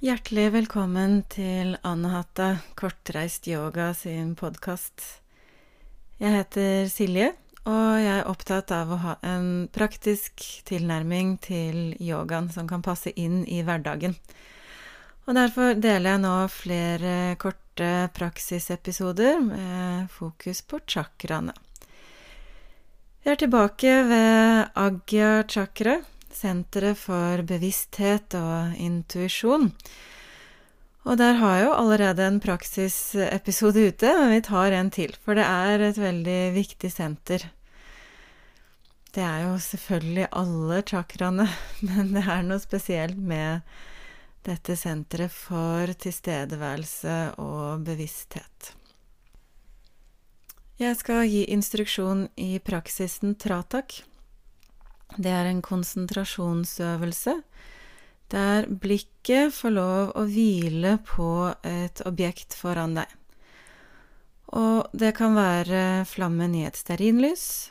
Hjertelig velkommen til Anahata kortreist yoga sin podkast. Jeg heter Silje, og jeg er opptatt av å ha en praktisk tilnærming til yogaen som kan passe inn i hverdagen. Og derfor deler jeg nå flere korte praksisepisoder med fokus på chakraene. Vi er tilbake ved Agya chakra, Senteret for bevissthet og intuisjon. Og der har jeg jo allerede en praksisepisode ute, men vi tar en til, for det er et veldig viktig senter. Det er jo selvfølgelig alle chakraene, men det er noe spesielt med dette senteret for tilstedeværelse og bevissthet. Jeg skal gi instruksjon i praksisen tratak. Det er en konsentrasjonsøvelse der blikket får lov å hvile på et objekt foran deg. Og det kan være flammen i et stearinlys.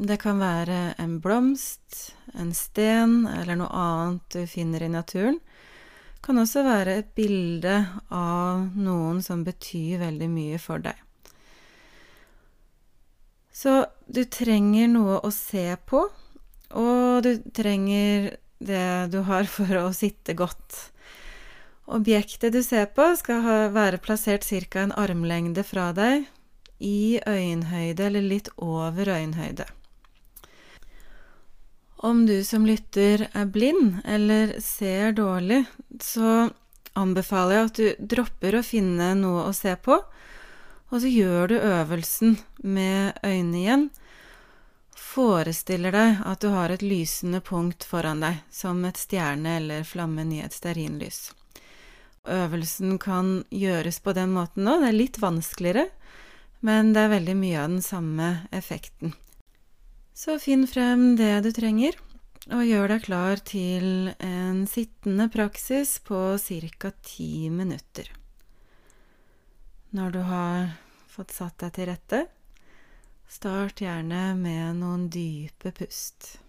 Det kan være en blomst, en sten eller noe annet du finner i naturen. Det kan også være et bilde av noen som betyr veldig mye for deg. Så du trenger noe å se på og du trenger det du har for å sitte godt. Objektet du ser på, skal ha, være plassert ca. en armlengde fra deg, i øyenhøyde eller litt over øyenhøyde. Om du som lytter er blind eller ser dårlig, så anbefaler jeg at du dropper å finne noe å se på, og så gjør du øvelsen med øynene igjen forestiller deg at du har et lysende punkt foran deg, som et stjerne eller flammen i et stearinlys. Øvelsen kan gjøres på den måten nå. Det er litt vanskeligere, men det er veldig mye av den samme effekten. Så finn frem det du trenger, og gjør deg klar til en sittende praksis på ca. ti minutter. Når du har fått satt deg til rette, Start gjerne med noen dype pust.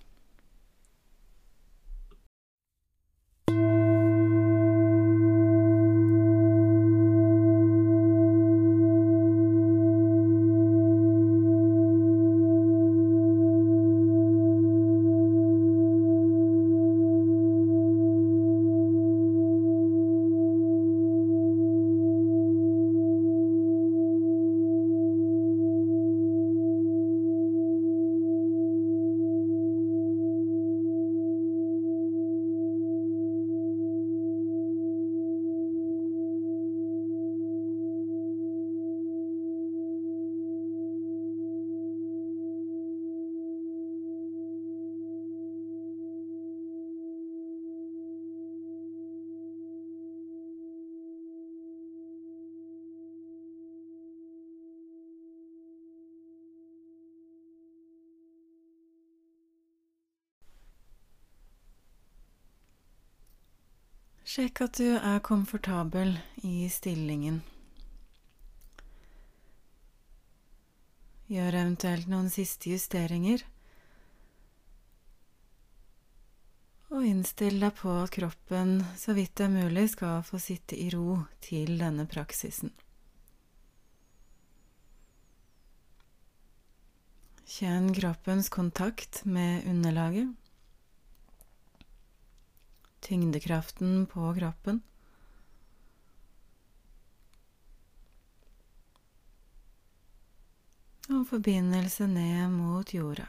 Sjekk at du er komfortabel i stillingen. Gjør eventuelt noen siste justeringer. Og innstill deg på at kroppen så vidt det er mulig skal få sitte i ro til denne praksisen. Kjenn kroppens kontakt med underlaget tyngdekraften på kroppen. Og forbindelse ned mot jorda.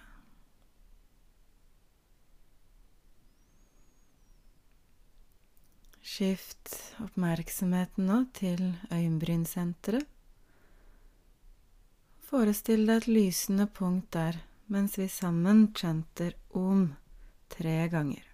Skift oppmerksomheten nå til øyenbrynsenteret. Forestill deg et lysende punkt der mens vi sammen chanter om tre ganger.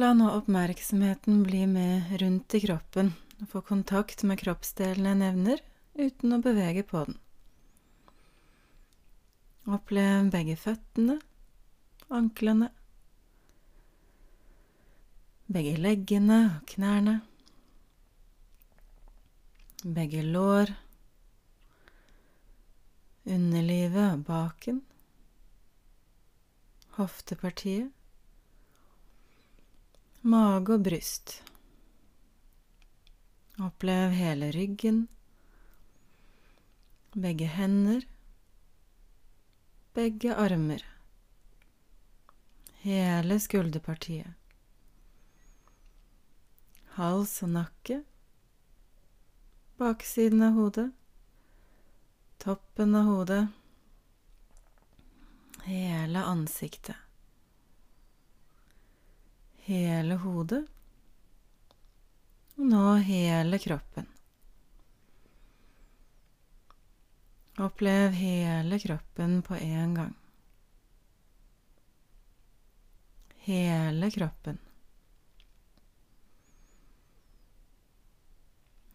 La nå oppmerksomheten bli med rundt i kroppen og få kontakt med kroppsdelene jeg nevner, uten å bevege på den. Opplev begge føttene, anklene, begge leggene og knærne, begge lår, underlivet og baken, hoftepartiet, mage og bryst. Opplev hele ryggen, begge hender, begge armer, hele skulderpartiet, hals og nakke, baksiden av hodet, toppen av hodet, hele ansiktet, hele hodet og nå hele kroppen. Opplev hele kroppen på en gang. Hele kroppen.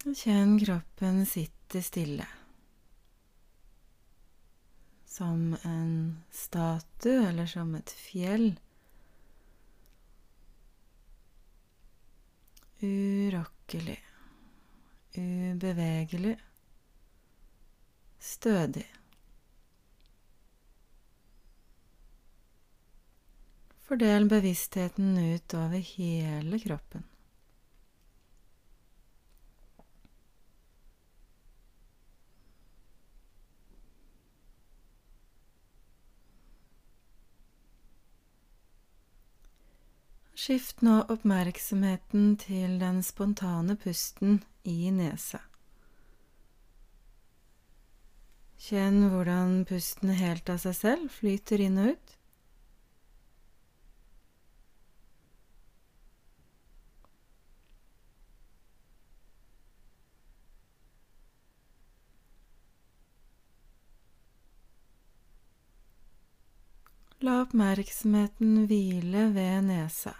Kjenn kroppen sitte stille. Som en statue eller som et fjell. Urokkelig, ubevegelig, stødig. Fordel bevisstheten ut over hele kroppen. Skift nå oppmerksomheten til den spontane pusten i nesa. Kjenn hvordan pusten helt av seg selv flyter inn og ut. La oppmerksomheten hvile ved nesa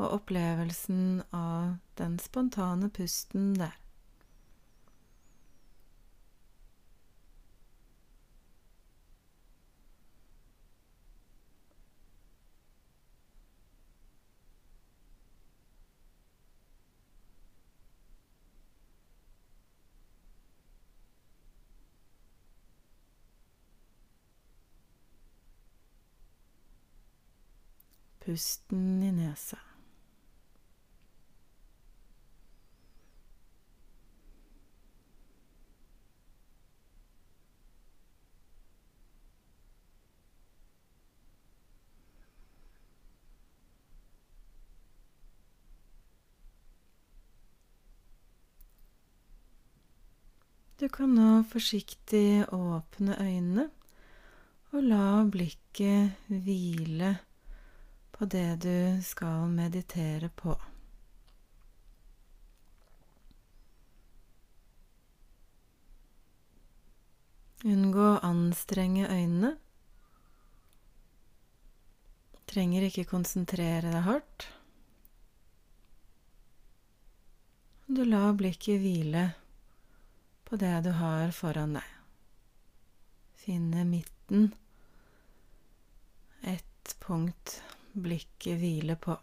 og opplevelsen av den spontane pusten der. Pusten i nesa. Du kan nå forsiktig åpne øynene og la blikket hvile på det du skal meditere på. Unngå å anstrenge øynene. Trenger ikke konsentrere deg hardt. Du lar blikket hvile på det du har foran deg. Finne midten, ett punkt blikket hviler på.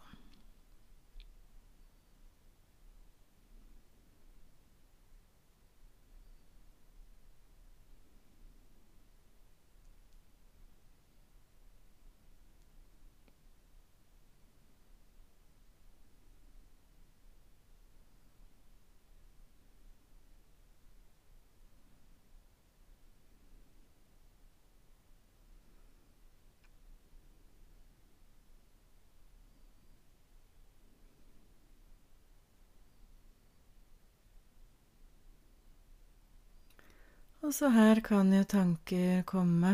Og så her kan jo tanker komme,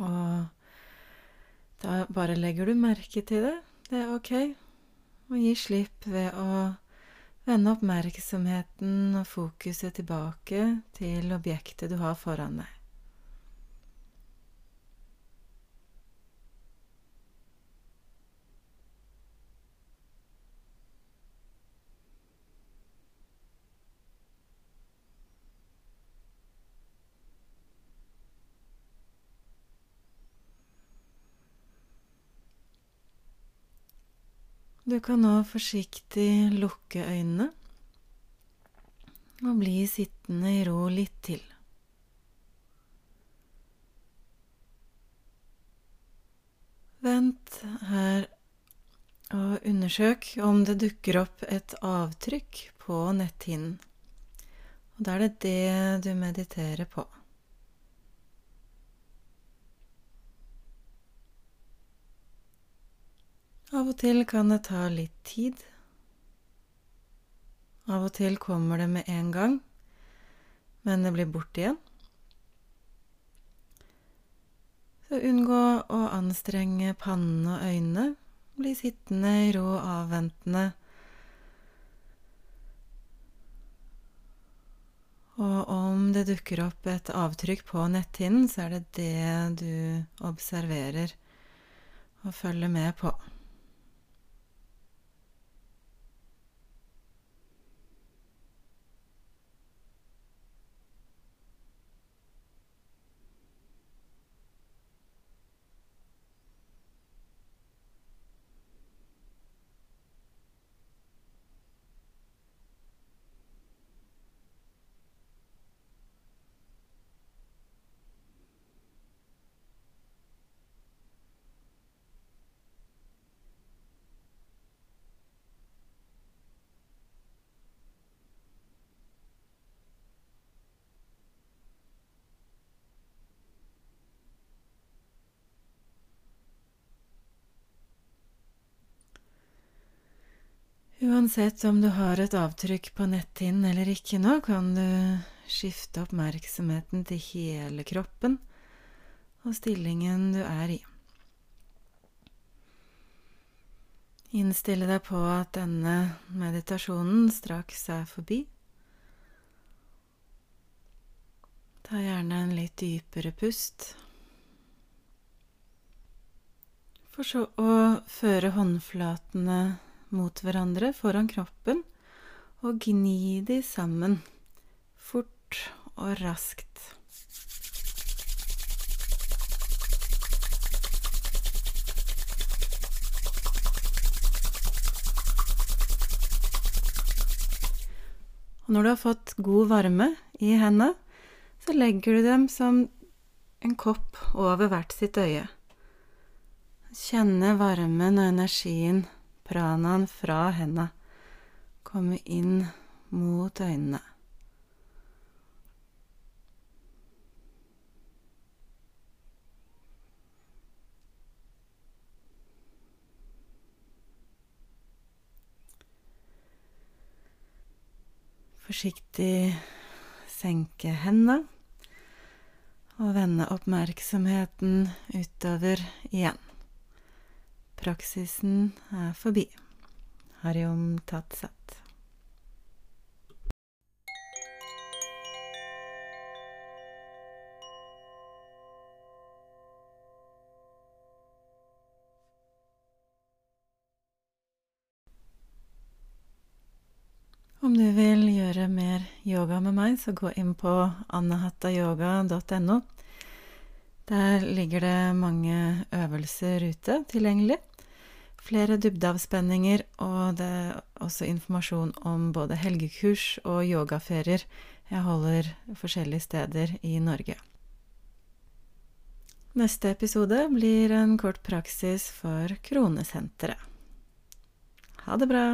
og da bare legger du merke til det. Det er ok. Og gi slipp ved å vende oppmerksomheten og fokuset tilbake til objektet du har foran deg. Du kan nå forsiktig lukke øynene og bli sittende i ro litt til. Vent her og undersøk om det dukker opp et avtrykk på netthinnen. Og da er det det du mediterer på. Av og til kan det ta litt tid. Av og til kommer det med en gang, men det blir borte igjen. Så unngå å anstrenge pannen og øynene. Bli sittende i ro og avventende. Og om det dukker opp et avtrykk på netthinnen, så er det det du observerer og følger med på. Uansett om du har et avtrykk på netthinnen eller ikke nå, kan du skifte oppmerksomheten til hele kroppen og stillingen du er i. Innstille deg på at denne meditasjonen straks er forbi. Ta gjerne en litt dypere pust. For så å føre håndflatene mot hverandre foran kroppen og gni de sammen fort og raskt. Og når du har fått god varme i hendene, så legger du dem som en kopp over hvert sitt øye. Kjenne varmen og energien pranaen fra henda komme inn mot øynene. Forsiktig senke hendene og vende oppmerksomheten utover igjen. Praksisen er forbi. Hariom tatsat. Om du vil gjøre mer yoga med meg, så gå inn på anahatayoga.no. Der ligger det mange øvelser ute tilgjengelig flere dybdeavspenninger, og det er også informasjon om både helgekurs og yogaferier jeg holder forskjellige steder i Norge. Neste episode blir en kort praksis for Kronesenteret. Ha det bra!